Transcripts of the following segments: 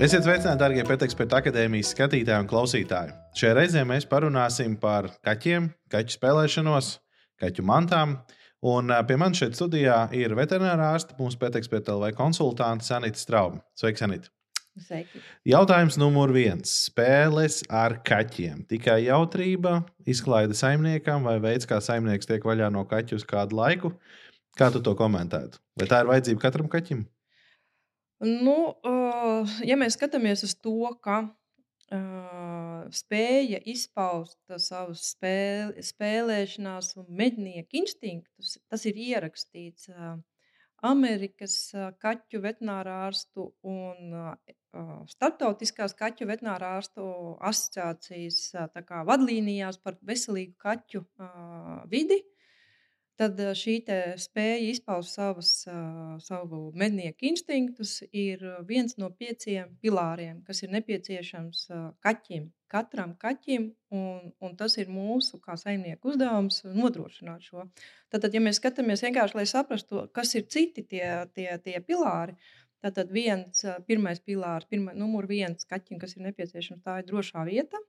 Esiet sveicināti, darbie Pētekspēta akadēmijas skatītāji un klausītāji. Šajā reizē mēs parunāsim par kaķiem, kaķu spēlēšanos, kaķu mantām. Un pie manis šeit studijā ir veterinārā ārste, mūsu Pētekspēta LV konsultante Sanita Strauma. Sveiki, Sanita! Sveiki. Jautājums numur viens. Spēles ar kaķiem. Tikai jautrība, izklaide saimniekam vai veids, kā saimnieks tiek vaļā no kaķa uz kādu laiku. Kā tu to komentētu? Vai tā ir vajadzība katram kaķim? Nu, uh, ja mēs skatāmies uz to, ka uh, spēja izpaust savus spēl, spēlēšanās un mednieku instinktus, tas ir ierakstīts uh, Amerikas uh, kaķu veterinārārstu un uh, Startautiskās kaķu veterinārārstu asociācijas uh, vadlīnijās par veselīgu kaķu uh, vidi. Tad šī spēja izpaust savus, savu mednieku instinktus ir viens no pieciem pilāriem, kas ir nepieciešams kaķim. Katram kaķim, un, un tas ir mūsu kā saimnieku uzdevums nodrošināt šo. Tad, ja mēs skatāmies vienkārši, lai saprastu, kas ir citi tie, tie, tie pilāri, tad viens, pirmais pilārs, pirmā, numur viens kaķim, kas ir nepieciešams, tā ir drošā vieta.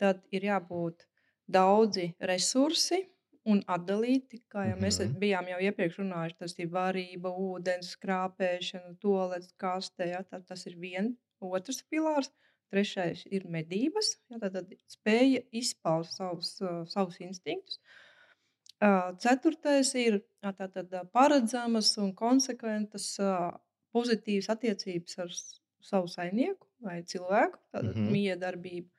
Tad ir jābūt daudzi resursi, un atdalīti. Kā jau mēs Mhm. bijām jau iepriekš runājuši, tas ir varība, ūdens krāpēšana, toaletes kastē. Ja, tā, tas ir viens, otrs pilārs. Trešais ir medības, ja, tad, tad spēja izpaust savus, uh, savus instinktus. Uh, Ceturtais ir ā, tātad, ā, paredzamas un konsekventas uh, pozitīvas attiecības ar savu saimnieku vai cilvēku, tātad Mhm. miedarbība.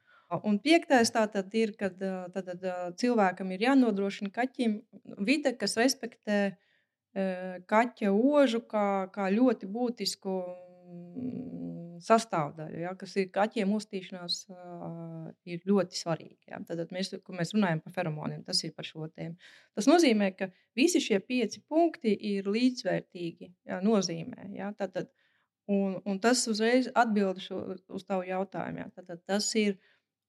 Un piektais tātad ir, kad ā, tātad, cilvēkam ir jānodrošina kaķim vide, kas respektē kaķa ožu kā, kā ļoti būtisku mm, sastāvdaļu, ja, kas ir kaķiem uztīšanās, ā, ir ļoti svarīgi. Ja. Tad mēs, kad mēs runājam par feromoniem, tas ir par šo tēmu. Tas nozīmē, ka visi šie pieci punkti ir līdzvērtīgi ja, nozīmē. Ja. Tātad, un, un tas uzreiz atbild šo, uz tavu jautājumu. Ja. Tātad, tas ir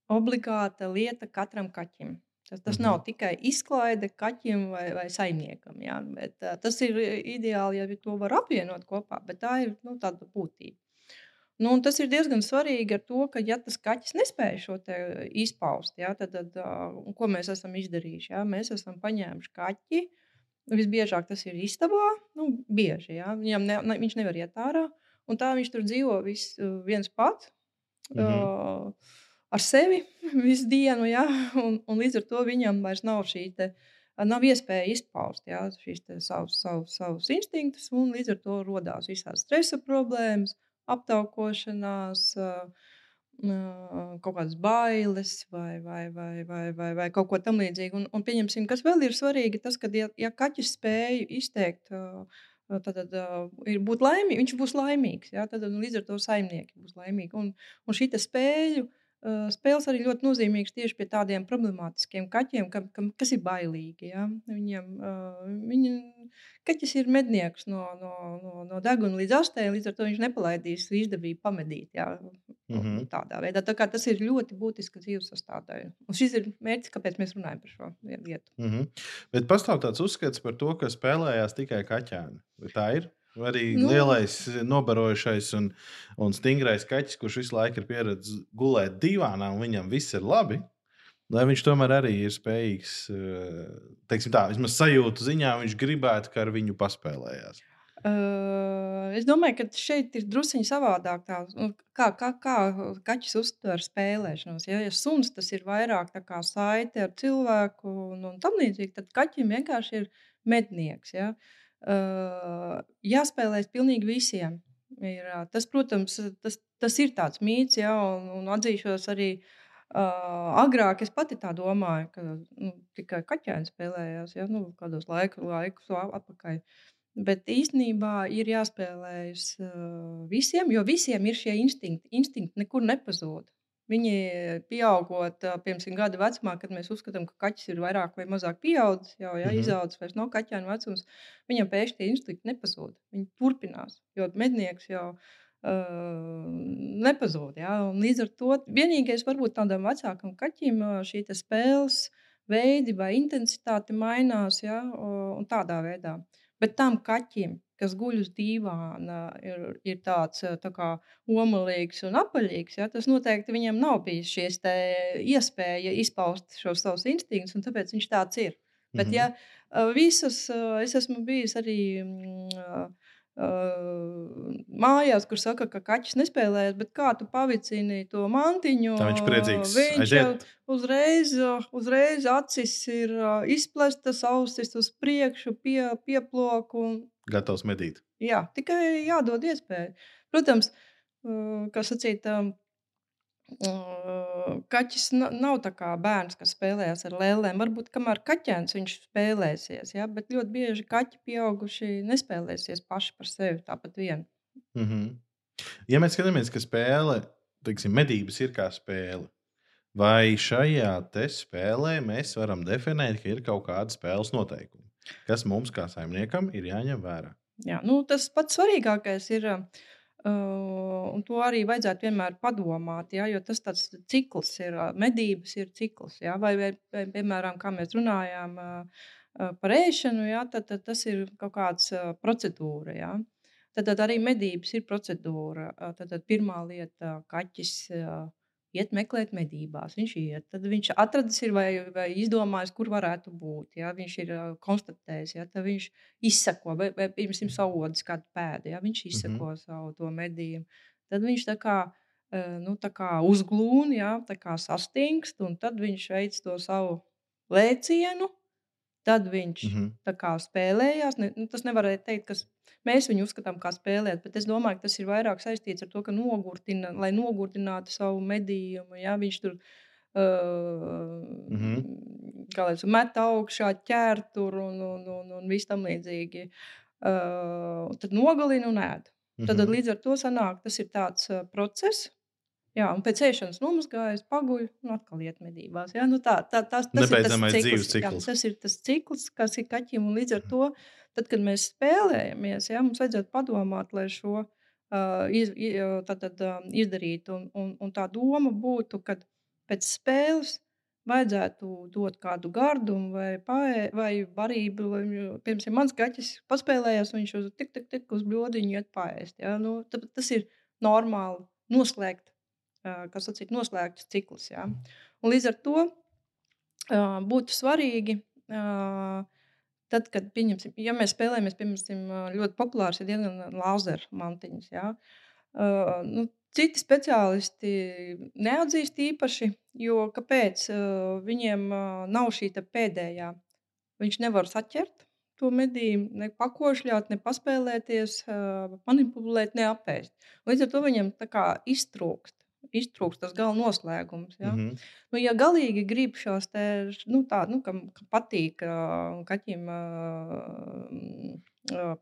obligāta lieta katram kaķim. Tas, tas Mhm. nav tikai izklaide kaķim vai, vai saimniekam. Ja? Bet, uh, tas ir ideāli, ja to var apvienot kopā, bet tā ir nu, tāda būtība. Nu, tas ir diezgan svarīgi ar to, ka, ja tas kaķis nespēja šo izpaust, ja, tad, tad uh, ko mēs esam izdarījuši? Ja? Mēs esam paņēmuši kaķi. Visbiežāk tas ir istabā, nu, bieži. Ja? Viņam ne, ne, viņš nevar iet ārā, un tā viņš tur dzīvo vis, viens pats. Mhm. Uh, ar sevi visu dienu, ja? un, un līdz ar to viņam vairs nav šī te, nav iespēja izpaust ja? šīs te savus, savus, savus instinktus, un līdz ar to radās visādas stresa problēmas, aptaukošanās, kaut kādas bailes vai, vai, vai, vai, vai, vai kaut ko tamlīdzīgu. Un, un pieņemsim, kas vēl ir svarīgi, tas, ka ja, ja kaķis spēj izteikt. ā, Tad, tad uh, ir būt laimīgs, viņš būs laimīgs. Ja? Tad līdz ar to saimnieki būs laimīgi. Un, un šī spēļu uh, spēles arī ļoti nozīmīgas tieši pie tādiem problemātiskiem kaķiem, kam, kam, kas ir bailīgi. Ja? Uh, viņa, kaķis ir mednieks no, no, no, no deguna līdz astē, līdz ar to viņš nepalaidīs izdevību pamedīt. Ja? Mhm. Tādā veidā. Tā tas ir ļoti būtiska dzīves sastāvdaļa. Un šis ir mērķis, kāpēc mēs runājam par šo lietu. Mhm. Bet pastāv tāds uzskats par to, ka spēlējās tikai kaķēni. Vai tā ir? Arī nu. Lielais, nobarojušais un, un stingrais kaķis, kurš visu laiku ir pieredzējis gulēt divānā, un viņam viss ir labi. Lai viņš tomēr arī ir spējīgs, eh, teiksim tā, vismaz sajūtu ziņā, viņš gribētu, ka ar viņu paspēlējās. Uh, es domāju, ka šeit ir druskuļi savādāk. Tā, nu, kā, kā, kā kaķis uztver spēlēšanos. Ja, ja suns tas ir vairāk kā saite ar cilvēku un, un tam līdzīgi, tad kaķim vienkārši ir mednieks. Ja. Uh, jāspēlēs pilnīgi visiem. Ir, tas, protams, tas, tas ir tāds mīts, ja, un, un atzīšos arī. Uh, agrāk es pati tā domāju, ka nu, tikai kaķēni spēlējās, ja nu, kādos laiku, laikus atpakaļ. Bet īstenībā ir jāspēlējas uh, visiem, jo visiem ir šie instinkti. Instinkti nekur nepazūd. Viņi pieaugot, ā, piemēram, gada vecumā, kad mēs uzskatām, ka kaķis ir vairāk vai mazāk pieaudzis, jau ja, Mhm. izaudzis, vairs nav kaķēna vecums, viņam pēkšņi tie instinkti nepazūd. Viņi turpinās, jo mednieks jau uh, nepazūd. Ja? Un Līdz ar to vienīgais varbūt tādam vecākam kaķim šī spēles veidi vai intensitāte mainās ja? o, un tādā veidā. Bet tam kaķim, kas guļ uz dīvāna, ir, ir tāds tā kā omalīgs un apaļīgs, ja, tas noteikti viņam nav bijis šīs iespēja izpaust šos savus instinktus, un tāpēc viņš tāds ir. Bet, mm -hmm. ja visas, es esmu bijis arī mm, mājās, kur saka, ka kaķis nespēlējas, bet kā tu pavicini to mantiņu, Tā viņš priecīgs viņš aiziet. uzreiz, uzreiz acis ir izplestas, ausis uz priekšu, pie, pieploku. Gatavs medīt. jā, tikai jādod iespēju. Protams, kā sacīt, Kaķis nav tā kā bērns, kas spēlējas ar lēlēm. Varbūt kamēr kaķēns viņš spēlēsies, ja? bet ļoti bieži kaķi pieauguši nespēlēsies paši par sevi tāpat vien. Mm -hmm. Ja mēs skatāmies, ka spēle, teiksim, medības ir kā spēle, vai šajā spēlē mēs varam definēt, ka ir kaut kāda spēles noteikumi, kas mums kā saimniekam ir jāņem vērā? Jā, nu, tas pats svarīgākais ir Uh, un to arī vajadzētu vienmēr padomāt, ja, jo tas tāds cikls ir, medības ir cikls. Ja, vai, vai, piemēram, kā mēs runājām par ēšanu, ja, tad, tad tas ir kaut kāds procedūra. Ja. Tad, tad arī medības ir procedūra. Tad, tad pirmā lieta - kaķis iet meklēt medībās. Viņš iet, tad viņš atradis vai, vai izdomājis, kur varētu būt. Ja? Viņš ir konstatējis, ja? tad viņš izsako, vai, vai piemēram, savodis kādu pēdu, ja? viņš izsako mm -hmm. savu to medījumu. Tad viņš tā kā, nu, tā kā uzglūna, ja? tā kā sastingst, un tad viņš veic to savu lēcienu. Tad viņš mm -hmm. kā, spēlējās. Ne, nu, tas nevarēja teikt, ka mēs viņu uzskatām par spēlēt, bet es domāju, ka tas ir vairāk saistīts ar to, ka nogurtina, lai nogurdinātu savu medījumu. Ja, viņš tur uh, mm -hmm. lai, met augšā, ķēr tur un, un, un, un viss tam līdzīgi. Uh, tad nogalina un ēd. Mm -hmm. Tad, tad līdz ar to sanāk, tas ir tāds uh, process, Jā, un pēc ēšanas nomazgājas, paguļ un atkal iet medībās. Jā, nu tā, tā, tā, tas Nebeidzamais ir tas dzīves cikls, jā, cikls. tas ir tas cikls, kas ir kaķim. Un līdz ar to, tad, kad mēs spēlējamies, jā, mums vajadzētu padomāt, lai šo uh, iz, tad, tad, um, izdarītu. Un, un, un tā doma būtu, ka pēc spēles vajadzētu dot kādu gardumu vai, paē, vai barību. Piemēram, mans kaķis paspēlējās, viņš uz tik, tik, tik uz bļodiņu iet paēst. Jā, nu, tas ir normāli noslēgt kas sacīt, noslēgts cikls. Ja? Un līdz ar to būtu svarīgi, tad, kad ja mēs spēlējamies, piemēram, ļoti populārs ir diezgan lāzera mantiņas. Ja? Nu, Citi speciālisti neatzīst īpaši, jo kāpēc viņiem nav šī pēdējā. Viņš nevar saķert to medījumu, ne pakošļāt, ne paspēlēties, manipulēt, ne apēst. Līdz ar to viņam iztrūkst iztrūkst tas gala noslēgums. Ja? Mm -hmm. nu, ja galīgi grib šos te, nu, tā, nu, kam, kam patīk kaķim,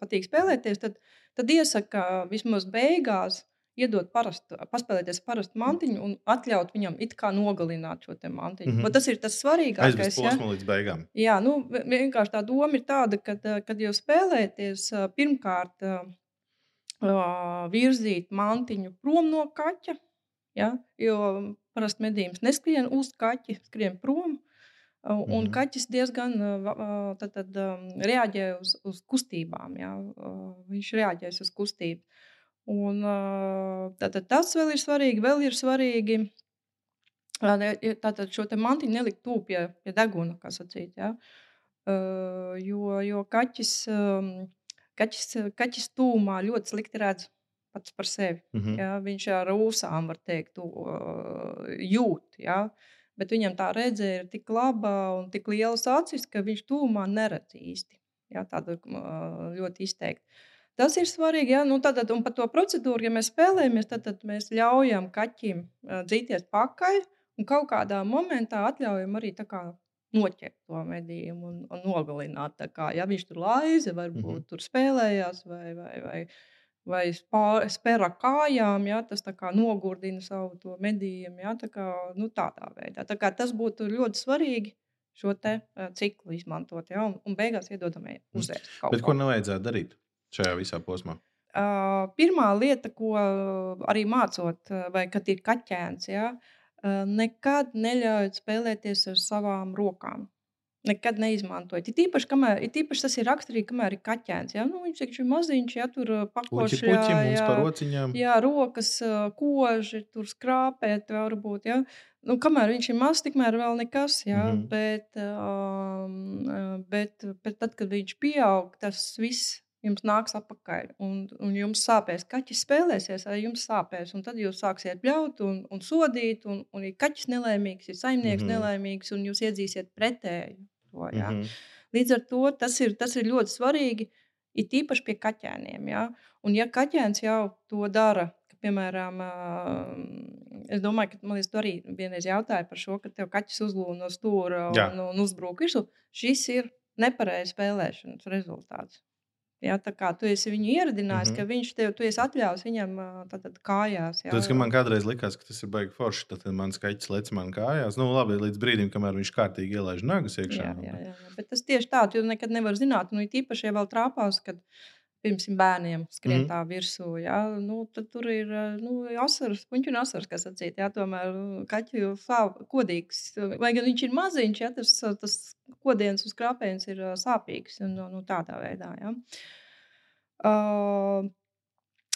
patīk spēlēties, tad, tad iesaka vismaz beigās. Iedot parastu, paspēlēties parastu mantiņu un atļaut viņam it kā nogalināt šo mantiņu. Mm -hmm. Tas ir tas svarīgākais. Ja? līdz beigām. Jā, nu, vienkārši tā doma ir tāda, ka, kad jūs spēlēties, pirmkārt, virzīt mantiņu prom no kaķa, Ja? Jo parasti medījums neskrien uz kaķi, skrien prom. Un mm -hmm. kaķis diezgan tad, tad, reaģē uz, uz kustībām. Ja? Viņš reaģēs uz kustību. Un, tātad, tas vēl ir svarīgi. Vēl ir svarīgi tātad, šo mantiņu nelikt tuvu pie, pie deguna, kā sacīt. Ja? Jo, jo kaķis, kaķis, kaķis tūmā ļoti slikti redz pats par sevi. Mm -hmm. ja? Viņš ar ūsām, var teikt, to, uh, jūt. Ja? Bet viņam tā redzē ir tik laba un tik lielas acis, ka viņš tūmā neredz īsti. Ja? Tāda uh, ļoti izteikti. Tas ir svarīgi. Ja? Nu, tad, un par to procedūru, ja mēs spēlējamies, tad, tad mēs ļaujam kaķim uh, dzīties pakaļ un kaut kādā momentā atļaujam arī noķert to medījumu un, un nogalināt. Kā, ja viņš tur laiza, varbūt mm -hmm. tur spēlējās vai, vai, vai vai spēr ar kājām, ja, tas nogurdina savu to medījumu. Ja, tā kā, nu, tādā veidā. Tā kā tas būtu ļoti svarīgi šo te, uh, ciklu izmantot, ja, un, un beigās iedodam uzēst. Bet ko nevajadzētu darīt šajā visā posmā? Uh, pirmā lieta, ko arī mācot, vai kad ir kaķēns, ja, uh, nekad neļaujiet spēlēties ar savām rokām. Nekad neizmantojot. Ir īpaši, kamēr, ir īpaši tas ir raksturīgi, kamēr ir kaķēns. Ja? Nu, viņš ir maziņš, ja tur pakoši, jā, puķi mums jā, par rociņām. jā, rokas, koži, tur skrāpēt varbūt. Ja? Nu, kamēr viņš ir mazs, tikmēr vēl nekas. Ja? Mhm. Bet, um, bet, bet tad, kad viņš pieaug, tas viss jums nāks atpakaļ. Un, un jums sāpēs. Kaķis spēlēsies, arī jums sāpēs. Un tad jūs sāksiet bļaut un, un sodīt. Un, un ir kaķis nelaimīgs, ir saimnieks Mhm. nelaimīgs, un jūs iedzīsiet pretēju. To, ja? Mhm. Līdz ar to tas ir, tas ir ļoti svarīgi. Ir tīpaši pie kaķēniem. Ja? Un, ja kaķēns jau to dara, ka, piemēram, es domāju, ka man liekas, tu arī vienreiz jautāji par šo, ka tev kaķis uzlūda no stūra Jā. un, un uzbrūk virsū. Šis ir nepareizs spēlēšanas rezultāts. Ja, tā kā tu esi viņu ieradinājis, mm. -hmm. ka viņš tev, tu esi atļāvis viņam tātad kājās. Jā, Tas, ka man kādreiz likās, ka tas ir baigi forši, tad mans kaķis lec man kājās. Nu, labi, līdz brīdim, kamēr viņš kārtīgi ielaiž nagas iekšā. Jā, jā, jā, jā. Bet tas tieši tā, tu nekad nevari zināt. Nu, īpaši, ja vēl trāpās, kad pirms bērniem skrien Mhm. tā virsū, jā, nu, tad tur ir nu, asaras, puņķu un asaras, kas atsīt. Jā, tomēr nu, kaķi sāp kodīgs. Vai gan viņš ir maziņš, ja tas, tas kodiens uz krāpējums ir sāpīgs. Un, nu, tādā veidā, jā. Uh,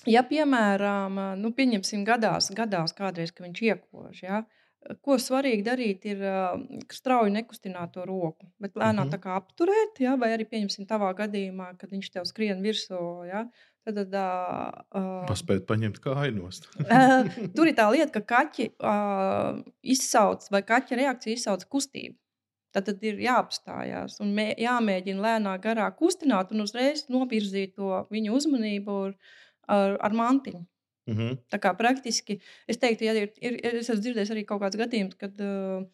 ja, piemēram, nu, gadās, gadās kādreiz, ka viņš iekož, ja, ko svarīgi darīt, ir ā, strauji nekustināt to roku, bet lēnām Mhm. tā kā apturēt, ja, vai arī, pieņemsim, tavā gadījumā, kad viņš tev skrien virsū, ja, tad, tad ā, Paspēt paņemt kāju nost. Ā, Tur ir tā lieta, ka kaķi uh, izsauc, vai kaķa reakcija izsauc kustību. Tad, tad ir jāapstājās un mē, jāmēģina lēnāk, garāk kustināt un uzreiz novirzīt to viņu uzmanību ar, ar, ar mantiņu. Mhm. Tā kā praktiski es teiktu, ja ir, ir, es esmu dzirdējis arī kaut kāds gadījums, kad uh,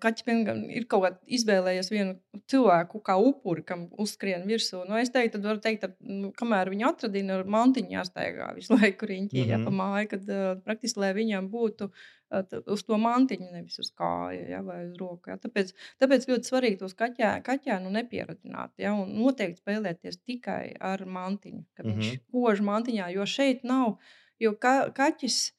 kaķis ir kaut kā izvēlējies vienu cilvēku kā upuri, kam uzskrien virsū. Nu, es teiktu, tad var teikt, ka nu, kamēr viņi atradina ar mantiņu jāstaigā visu laiku riņķī, mm -hmm. ja pa māju, kad uh, praktiski, lai viņam būtu uh, uz to mantiņu, nevis uz kāja ja, vai uz roku. Ja. Tāpēc, tāpēc ļoti svarīgi tos kaķē, kaķēnu nepieradināt. Ja, un noteikti spēlēties tikai ar mantiņu, kad mm -hmm. viņš kož mantiņā, jo šeit nav, jo ka, kaķis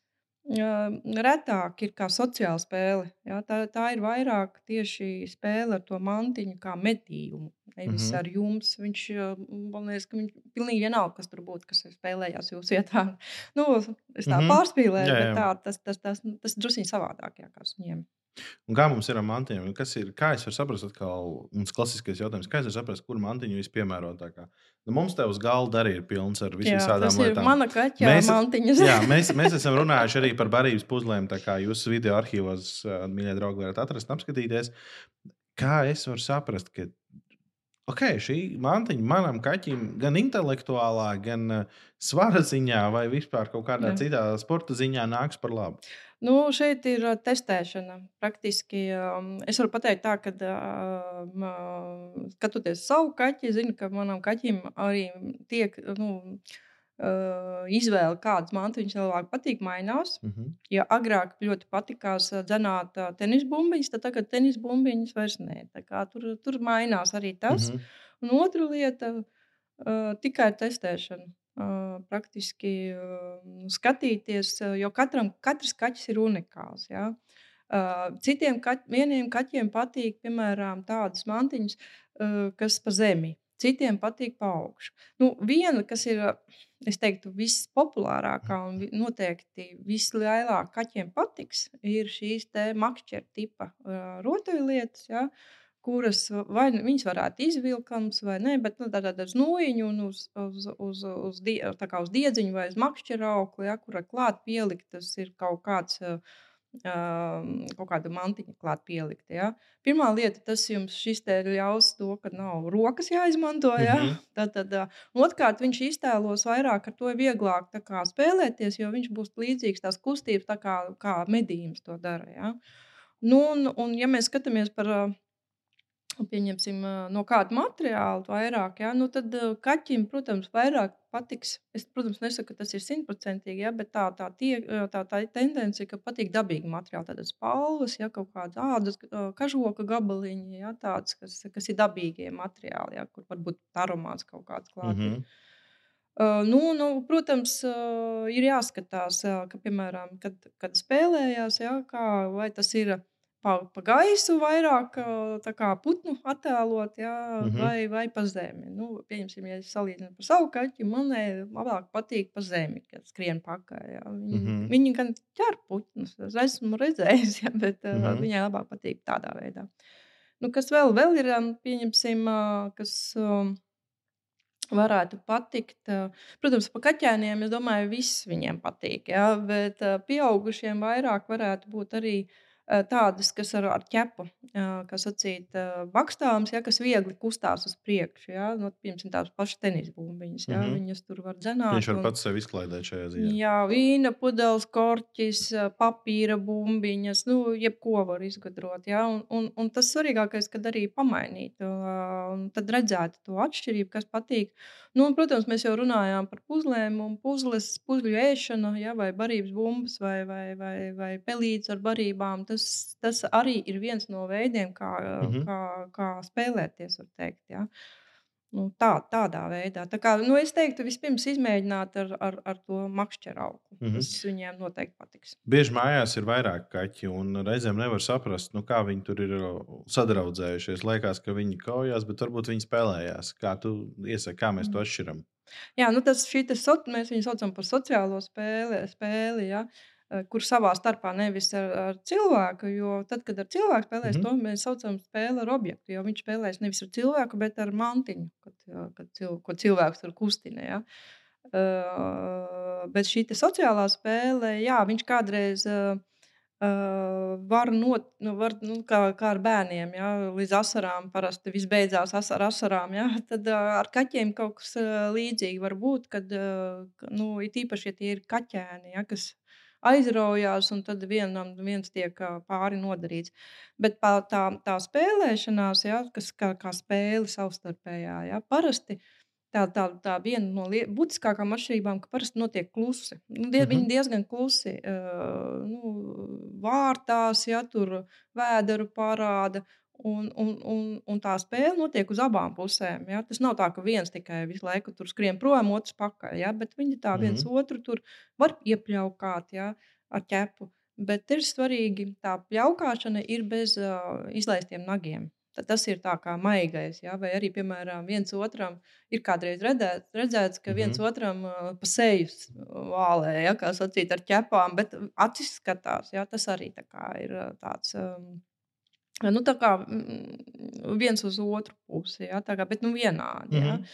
retāk ir kā sociāla spēle. Ja, tā, tā ir vairāk tieši spēle ar to mantiņu kā medījumu. Nevis mm. -hmm. ar jums. Viņš, man liekas, ka viņš pilnīgi vienalga, kas tur būtu, kas spēlējās jūsu vietā. Nu, es tā mm. -hmm. pārspīlēju, Jā, bet jā. tā, tas, tas, tas, tas druskuļi savādāk jā, kā suņiem. Un kā mums ir ar mantiem? Kas ir, kā es varu saprast, atkal mums klasiskais jautājums, kā es varu saprast, kur mantiņu vispiemērotākā? Nu, mums te uz galda arī ir pilns ar visām tādām lietām. mana kaķa Mēs- mantiņas. Jā, mēs, mēs esam runājuši arī par barības puzlēm. Tā kā jūsu video arhīvos, mīļie draugi, varat atrast apskatīties. Kā es varu saprast, ka okay, šī mantiņa manam kaķim gan intelektuālā, gan svara ziņā, vai vispār kaut kādā Jā. citā sporta ziņā nāks par labu? Nu, šeit ir testēšana. Praktiski es varu pateikt, tā, ka skatoties savu kaķi, zinu, ka manam kaķim arī tiek nu, izvēle, kādas mantiņas cilvēkam patīk, mainās. Mhm. Ja agrāk ļoti patikās ā, dzenāt ā, tenis bumbiņas, tad tagad tenis bumbiņas vairs nē. Tur, tur mainās arī tas. Mhm. Un otra lieta uh, - tikai testēšana. Uh, praktiski uh, skatīties, uh, jo katram, katrs kaķis ir unikāls. Ja? Uh, citiem kaķ, vieniem kaķiem patīk, piemēram, tādas mantiņas, uh, kas pa zemi. Citiem patīk pa augšu. Nu, viena, kas ir, uh, teiktu, vispopulārākā un noteikti vislielākā kaķiem patiks, ir šīs makšķera tipa uh, rotaļlietas. Ja? Kuras vai nu viņas varētu izvilkams vai nē, bet nu, tādā uz nūjiņu un uz, uz, uz, uz, die, uz diedziņu vai uz makšķera aukli, ja, kura klāt pielikt, tas ir kaut kāds. Uh, kaut kāda mantiņa klāt pielikt. Ja. Pirmā lieta, tas jums šis te ļaus to, ka nav rokas jāizmanto. Ja. Mm. -hmm. Tad, tad, uh, otrkārt, viņš iztēlos vairāk, ar to ir vieglāk kā, spēlēties, jo viņš būs līdzīgs tās kustības, tā kā, kā medījums to dara. Ja. Nu, un, un, ja mēs skatāmies par uh, pieņemsim, ā, no kāda materiāla vairāk, ja, nu tad kaķim, protams, vairāk patiks. Es, protams, nesaku, ka tas ir simtprocentīgi, ja, bet tā, tā, tie, tā, tā tendence, ka patīk dabīgi materiāli, tādas spalvas, ja, kaut kāda ādas, kažoka gabaliņi, ja, tāds, kas, kas ir dabīgie materiāli, ja, kur varbūt aromāts kaut kāds klāt. ir. Mhm. Uh, nu, nu, protams, uh, ir jāskatās, uh, ka, piemēram, kad, kad spēlējās, jā, kā, vai tas ir pa, pa gaisu vairāk tā kā putnu attēlot, jā, Mhm. vai, vai pa zemi. Nu, pieņemsim, ja es salīdzinu par savu kaķi, man labāk patīk pa zemi, kad skrien pakaļ. Viņi, Mhm. viņi gan ķer putnus, es esmu redzējis, jā, bet uh, Mhm. viņai labāk patīk tādā veidā. Nu, kas vēl, vēl ir, ā, pieņemsim, kas um, varētu patikt. Protams, pa kaķēniem, es domāju, viss viņiem patīk, jā, bet pieaugušiem vairāk varētu būt arī ā, tādas, kas ar, ar ķepu, kā sacīt, bakstāms, ja, kas viegli kustās uz priekšu. Ja, nu, piemēram, tās pašas tenis bumbiņas, ja, Mhm. viņas tur var dzenāt. Viņš var un- pats sevi izklaidēt šajā ziņā. Jā, vīna pudeles, korķis, papīra bumbiņas, nu, jebko var izgudrot. Ja? Un, un, un tas svarīgākais, kad arī pamainīt, un tad redzēt to atšķirību, kas patīk. Nu, un, protams, mēs jau runājām par puzlēm un puzles, puzļu ēšanu, ja? vai barības bumbas, vai, vai, vai, vai pelīdzi ar barībām. Tas, tas arī ir viens no veidiem, kā, Mhm. kā, kā spēlēties, var teikt. Ja? Nu, tā, tādā veidā. Tā kā, nu, es teiktu, vispirms izmēģināt ar, ar, ar to makšķeru augu. Mhm. Tas viņiem noteikti patiks. Bieži mājās ir vairāk kaķi, un reizēm nevar saprast, nu, kā viņi tur ir uh, sadraudzējušies. Liekas, ka viņi kaujās, bet varbūt viņi spēlējās. Kā tu iesaki, kā mēs to atšķiram? Jā, nu tas šī te so, mēs viņu saucam par sociālo spēli, spēli ja, eh, kur savā starpā nevis ar, ar cilvēku, jo tad, kad ar cilvēku spēlēs, mm -hmm. to mēs saucam spēli ar objektu, jo viņš spēlēs nevis ar cilvēku, bet ar mantiņu, kad, jā, kad cil, ko cilvēks tur kustina. Ja. Uh, bet šī sociālā spēle, jā, viņš kādreiz uh, uh, var not, nu, var, nu, kā, kā ar bērniem, ja, līdz asarām parasti viss beidzās as- ar asarām. Ja, tad uh, ar kaķiem kaut kas uh, līdzīgs var būt, kad uh, nu, it īpaši, ja tie ir kaķēni, ja, kas aizraujās, un tad vienam viens tiek uh, pāri nodarīts. Bet tā, tā spēlēšanās, ja, kas kā, kā spēle savstarpējā, ja, parasti tā, tā, tā viena no būtiskākajām atšķirībām, ka parasti notiek klusi. Nu, die, Mhm. Viņi diezgan klusi uh, nu, vārtās, ja tur vēderu parāda. Un, un, un, un tā spēle notiek uz abām pusēm. Ja? Tas nav tā, ka viens tikai visu laiku tur skrien prom, otrs pakaļ. Ja? Bet viņi tā viens Mhm. otru tur var iepļaukāt ja? ar ķepu. Bet ir svarīgi, tā pļaukšana ir bez uh, izlaistiem nagiem. Tad tas ir tā kā maigais, ja? vai arī, piemēram, viens otram ir kādreiz redzēts, redzēts ka viens Mhm. otram uh, pa seju vālē, ja? kā sacīt, ar ķepām, bet acis skatās. Ja? Tas arī tā ir tāds. Um, Nu, tā kā mm, viens uz otru pusi, ja, kā, bet nu, vienādi. Ja. Mhm.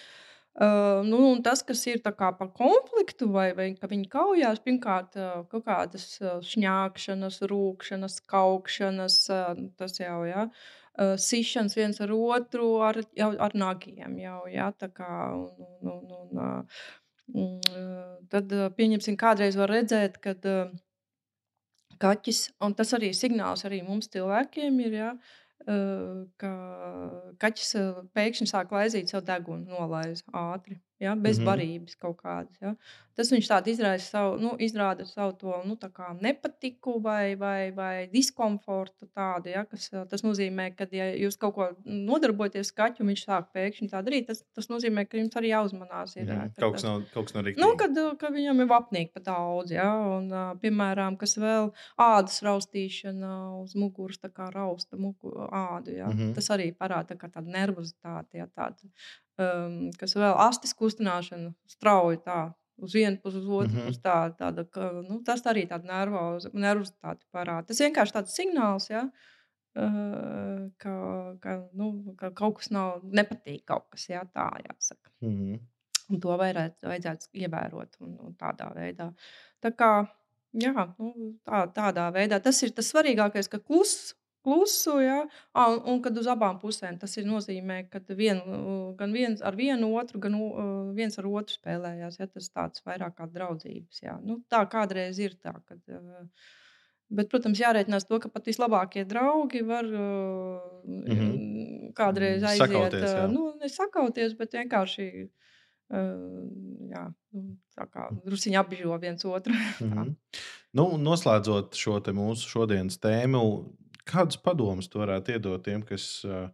Uh, nu, un tas, kas ir par konfliktu, vai, vai ka viņi kaujās, pirmkārt, uh, kaut kādas uh, šņākšanas, rūkšanas, kaukšanas, uh, tas jau ir. Ja. Uh, sišanas viens ar otru, ar, jau, ar nagiem jau ja, tā kā. Un, un, un, un, uh, mm, tad, pieņemsim, kādreiz var redzēt, kad uh, kaķis, un tas arī signāls arī mums cilvēkiem ir, ja, ka kaķis pēkšņi sāk laizīt savu degunu, nolaiž ātri, ja, bez Mhm. barības kaut kādas. Ja. Tas viņš tādu izraisa savu, nu, izrāda savu to nu, nepatiku vai, vai, vai diskomfortu tādu, ja, kas eh, tas nozīmē, ka, ja jūs kaut ko nodarbojaties ar kaķu, un viņš sāk pēkšņi tā darīt, tas, tas nozīmē, ka jums arī jāuzmanās. Ir, ka Kaut kas nav, kaut kas nav rīktīgi. Nu, kad, uh, kad viņam ir apnīk pa daudz, ja, un, uh, piemēram, kas vēl ādas raustīšana uz muguras, tā kā rausta mugu, ādu, ja. Mhm. Tas arī parāda tā kā tādu nervozitāti, ja, tādu, um, kas vēl astis kustināšana strauji tā. Uz vienu pusi, uz otru Mhm. pusi tā, tāda, ka, nu, tas arī tāda nervoz, nervozitāte parāda. Tas vienkārši tāds signāls, ja, uh, ka, ka, nu, ka kaut kas nav, nepatīk kaut kas, ja, tā jāsaka. Mhm. Un to vajadzētu, vajadzētu ievērot un, un tādā veidā. Tā kā jā, nu, tā, tādā veidā tas ir tas svarīgākais, ka klus, klusu, ja, ā, un, un kad uz abām pusēm tas ir nozīmē, ka vien, gan viens ar vienu otru, gan viens ar otru spēlējās. Ja, tas tāds vairāk kā draudzības. Jā. Nu, tā kādreiz ir tā. Kad, uh, Bet, protams, jārēķinās to, ka pat vislabākie draugi var uh, Mhm. kādreiz Mm, aiziet. sakauties, jā. uh, nu, nesakauties, bet vienkārši jā, nu, tā kā druskuļi apbižo viens otru. Tā. Mhm. Nu, noslēdzot šo mūsu šodienas tēmu, kādus padomus tu varētu iedot tiem, kas uh,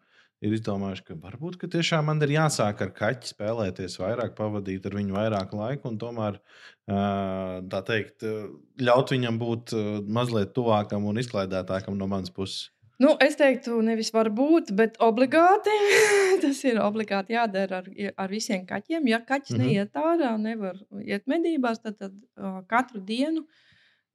ir izdomājuši, ka varbūt ka tiešām man ir jāsāk ar kaķi spēlēties, vairāk pavadīt ar viņu vairāk laika un tomēr uh, tā teikt, uh, ļaut viņam būt uh, mazliet tuvākam un izklaidētākam no manas puses. Nu, es teiktu, nevis varbūt, bet obligāti. Tas ir obligāti jādara ar, ar visiem kaķiem. Ja kaķis mm -hmm. neiet ārā, nevar iet medībās, tad, tad uh, katru dienu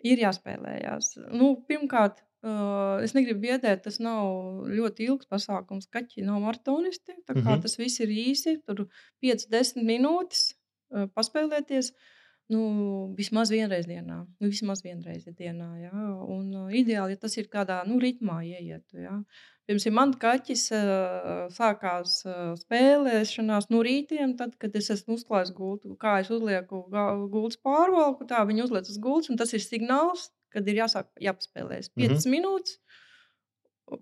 ir jāspēlējās. Nu, pirmkārt, uh, es negribu biedēt, tas nav ļoti ilgs pasākums. Kaķi nav maratonisti. Mm -hmm. tas viss ir īsi, tur 5-10 minūtes uh, paspēlēties. Nu, vismaz vienreiz dienā. Nu, vismaz vienreiz dienā jā. Un, uh, ideāli, ja tas ir kādā nu, ritmā, ieietu. Jā. Piemēram, man kaķis uh, sākās uh, spēlēšanās no rītiem, tad, kad es esmu uzklājis gultu. Kā es uzlieku gultas pārvalku, tā viņi uzliek uz gultas, un tas ir signāls, kad ir jāsāk jāpaspēlēs 5 mm -hmm. minūtes.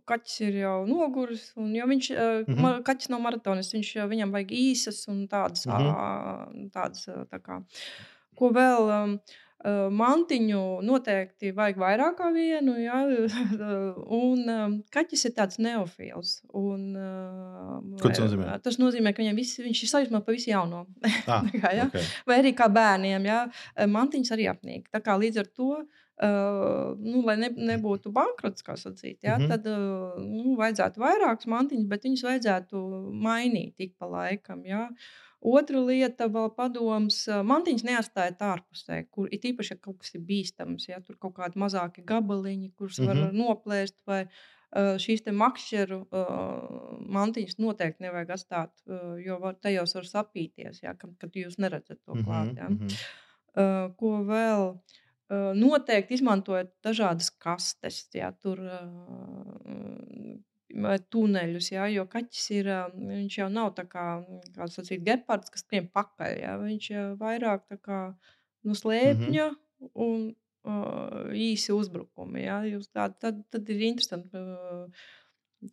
Kaķis ir jau noguris, un viņš mm -hmm. kaķis nav maratonis. Viņš, viņam vajag īsas un tādas, mm -hmm. tādas tā kā, Ko vēl? Um, mantiņu noteikti vajag vairāk kā vienu. Ja? un kaķis ir tāds neofils. Un, Ko tas nozīmē? Tas nozīmē, ka viņam viss, viņš ir sajūsmā pa visu jauno. Ah, kā, ja? okay. Vai arī kā bērniem. Ja? Mantiņas arī apnīk. Tā kā līdz ar to. Uh, nu, lai ne, nebūtu bankrots, kā sacīt, ja, mm -hmm. tad uh, nu, vajadzētu vairākas mantiņas, bet viņas vajadzētu mainīt ik pa laikam. Ja. Uh, Otra lieta, vēl padoms, mantiņas neatstājiet ārpusē, kur ir īpaši, ja kaut kas ir bīstams, ja tur kaut kādi mazāki gabaliņi, kurus mm -hmm. var mhm. noplēst, vai šīs makšķeru mantiņas noteikti nevajag atstāt, jo var, tajos var sapīties, ja, kad, kad jūs neredzat to klāt. Ja. Mm -hmm. Ko vēl? Noteikti izmantojot dažādas kastes. Ja, tur tuneļus, jā, jo kaķis ir, viņš jau nav tā kā, kā sacīt, gepards, kas skrien pakaļ, jā, viņš jau vairāk kā nu, slēpņa mm -hmm. un uh, īsi uzbrukumi, jūs tā, tad, tad ir interesanti, uh,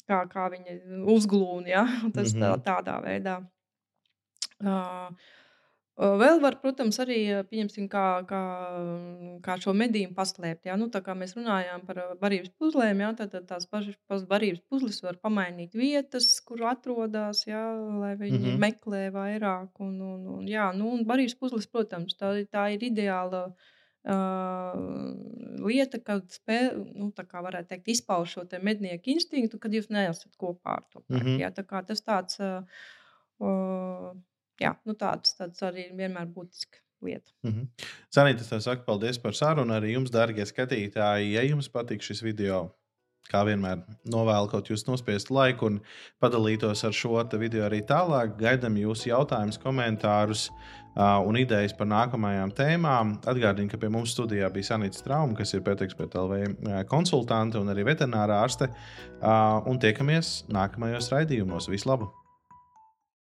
kā, kā viņi uzglūna, jā, tas mm -hmm. tā, tādā veidā. Uh, Vēl var, protams, arī pieņemsim, kā, kā, kā šo medījumu paslēpt. Ja? Nu, tā kā mēs runājām par barības puzlēm, ja? tad, tad tās pašas barības puzles var pamainīt vietas, kur atrodas, ja? lai viņi mm -hmm. meklē vairāk. Un, un, un, jā, nu, un barības puzles, protams, tā, tā ir ideāla. Uh, lieta, kad spēj, nu, varētu teikt, izpauž šo mednieku instinktu, kad jūs neesat kopā ar to. Mm -hmm. ja? tā tas tāds uh, jā, nu tāds, tāds arī vienmēr būtisks lieta. Mm -hmm. Sanīt, es tev saku paldies par sarunu. Arī jums, darbie skatītāji, ja jums patīk šis video, kā vienmēr, novēlu kaut jūs nospiest laiku un padalītos ar šo video arī tālāk. Gaidām jūsu jautājumus, komentārus uh, un idejas par nākamajām tēmām. Atgādinu, ka pie mums studijā bija Sanīta Strauma, kas ir PTXPTLV konsultante un arī veterinārā ārste. Uh, un tiekamies nākamajos raidījumos. Vislabāk!